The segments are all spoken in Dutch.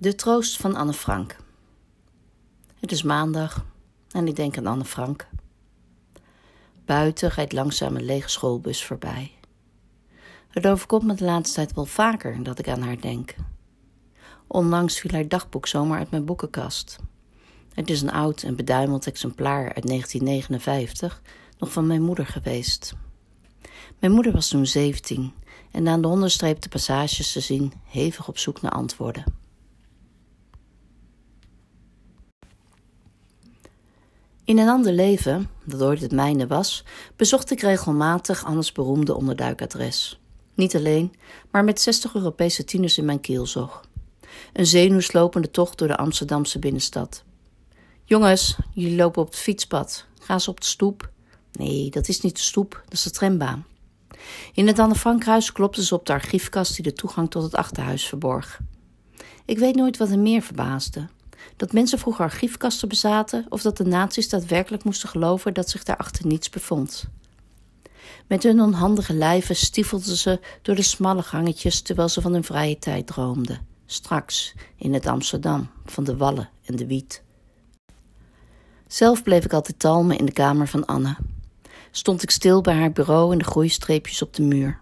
De troost van Anne Frank. Het is maandag en ik denk aan Anne Frank. Buiten rijdt langzaam een lege schoolbus voorbij. Het overkomt me de laatste tijd wel vaker dat ik aan haar denk. Onlangs viel haar dagboek zomaar uit mijn boekenkast. Het is een oud en beduimeld exemplaar uit 1959, nog van mijn moeder geweest. Mijn moeder was toen 17 en aan de onderstreepte passages te zien hevig op zoek naar antwoorden. In een ander leven, dat ooit het mijne was, bezocht ik regelmatig Annes beroemde onderduikadres. Niet alleen, maar met 60 Europese tieners in mijn kielzog. Een zenuwslopende tocht door de Amsterdamse binnenstad. Jongens, jullie lopen op het fietspad. Gaan ze op de stoep? Nee, dat is niet de stoep, dat is de trambaan. In het Anne Frankhuis klopten ze op de archiefkast die de toegang tot het achterhuis verborg. Ik weet nooit wat hem meer verbaasde. Dat mensen vroeger archiefkasten bezaten of dat de nazi's daadwerkelijk moesten geloven dat zich daarachter niets bevond. Met hun onhandige lijven stiefelden ze door de smalle gangetjes terwijl ze van hun vrije tijd droomden. Straks in het Amsterdam van de wallen en de wiet. Zelf bleef ik altijd talmen in de kamer van Anne. Stond ik stil bij haar bureau en de groeistreepjes op de muur.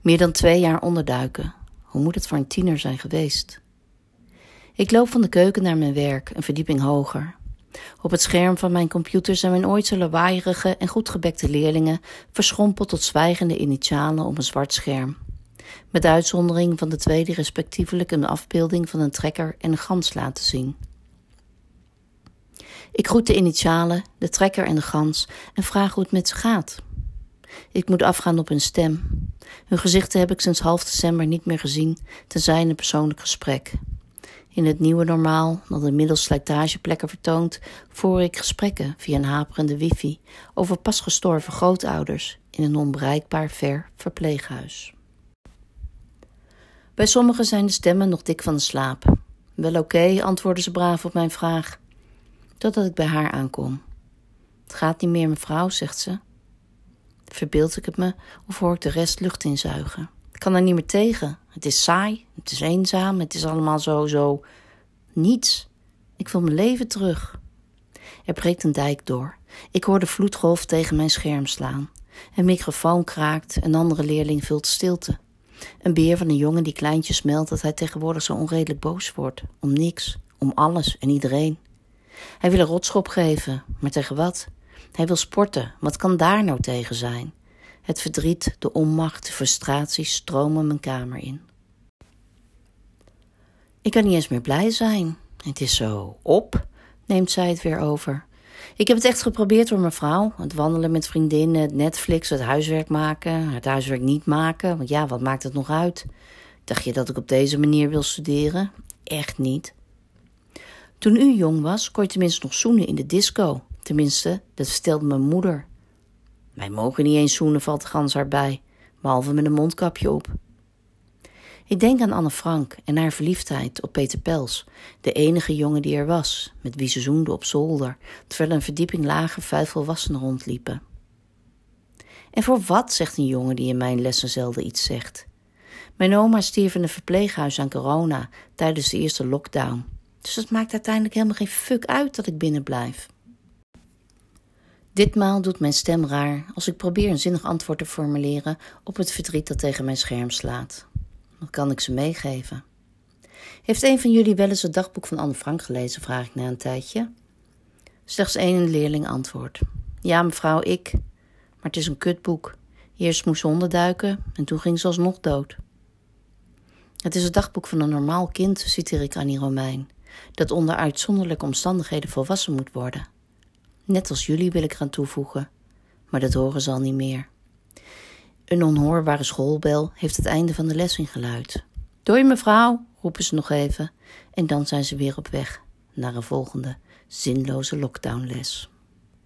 Meer dan twee jaar onderduiken. Hoe moet het voor een tiener zijn geweest? Ik loop van de keuken naar mijn werk, een verdieping hoger. Op het scherm van mijn computer zijn mijn ooit zo lawaaierige en goed gebekte leerlingen verschrompeld tot zwijgende initialen op een zwart scherm. Met uitzondering van de tweede respectievelijk een afbeelding van een trekker en een gans laten zien. Ik groet de initialen, de trekker en de gans en vraag hoe het met ze gaat. Ik moet afgaan op hun stem. Hun gezichten heb ik sinds half december niet meer gezien, tenzij in een persoonlijk gesprek. In het nieuwe normaal, dat inmiddels slijtageplekken vertoont, voer ik gesprekken via een haperende wifi over pas gestorven grootouders in een onbereikbaar ver verpleeghuis. Bij sommigen zijn de stemmen nog dik van de slaap. Wel oké, antwoorden ze braaf op mijn vraag. Totdat ik bij haar aankom. Het gaat niet meer, mevrouw, zegt ze. Verbeeld ik het me of hoor ik de rest lucht inzuigen? Kan er niet meer tegen. Het is saai, het is eenzaam, het is allemaal zo, zo. niets. Ik wil mijn leven terug. Er breekt een dijk door. Ik hoor de vloedgolf tegen mijn scherm slaan. Een microfoon kraakt, een andere leerling vult stilte. Een beer van een jongen die kleintjes meldt dat hij tegenwoordig zo onredelijk boos wordt. Om niks, om alles en iedereen. Hij wil een rotschop geven, maar tegen wat? Hij wil sporten, wat kan daar nou tegen zijn? Het verdriet, de onmacht, de frustratie stromen mijn kamer in. Ik kan niet eens meer blij zijn. Het is zo op, neemt zij het weer over. Ik heb het echt geprobeerd door mevrouw. Het wandelen met vriendinnen, het Netflix, het huiswerk maken, het huiswerk niet maken. Want ja, wat maakt het nog uit? Dacht je dat ik op deze manier wil studeren? Echt niet. Toen u jong was, kon je tenminste nog zoenen in de disco. Tenminste, dat vertelde mijn moeder. Wij mogen niet eens zoenen, valt de gans haar bij, behalve met een mondkapje op. Ik denk aan Anne Frank en haar verliefdheid op Peter Pels, de enige jongen die er was, met wie ze zoende op zolder, terwijl een verdieping lager vijf volwassenen rondliepen. En voor wat, zegt een jongen die in mijn lessen zelden iets zegt. Mijn oma stierf in een verpleeghuis aan corona tijdens de eerste lockdown. Dus het maakt uiteindelijk helemaal geen fuck uit dat ik binnen blijf. Ditmaal doet mijn stem raar als ik probeer een zinnig antwoord te formuleren op het verdriet dat tegen mijn scherm slaat. Wat kan ik ze meegeven? Heeft een van jullie wel eens het dagboek van Anne Frank gelezen? vraag ik na een tijdje. Slechts één leerling antwoordt. Ja, mevrouw, ik. Maar het is een kutboek. Eerst moest ze onderduiken en toen ging ze alsnog dood. Het is het dagboek van een normaal kind, citeer ik Annie Romein, dat onder uitzonderlijke omstandigheden volwassen moet worden. Net als jullie wil ik eraan toevoegen, maar dat horen ze al niet meer. Een onhoorbare schoolbel heeft het einde van de les ingeluid. Doei mevrouw, roepen ze nog even, en dan zijn ze weer op weg naar een volgende zinloze lockdownles.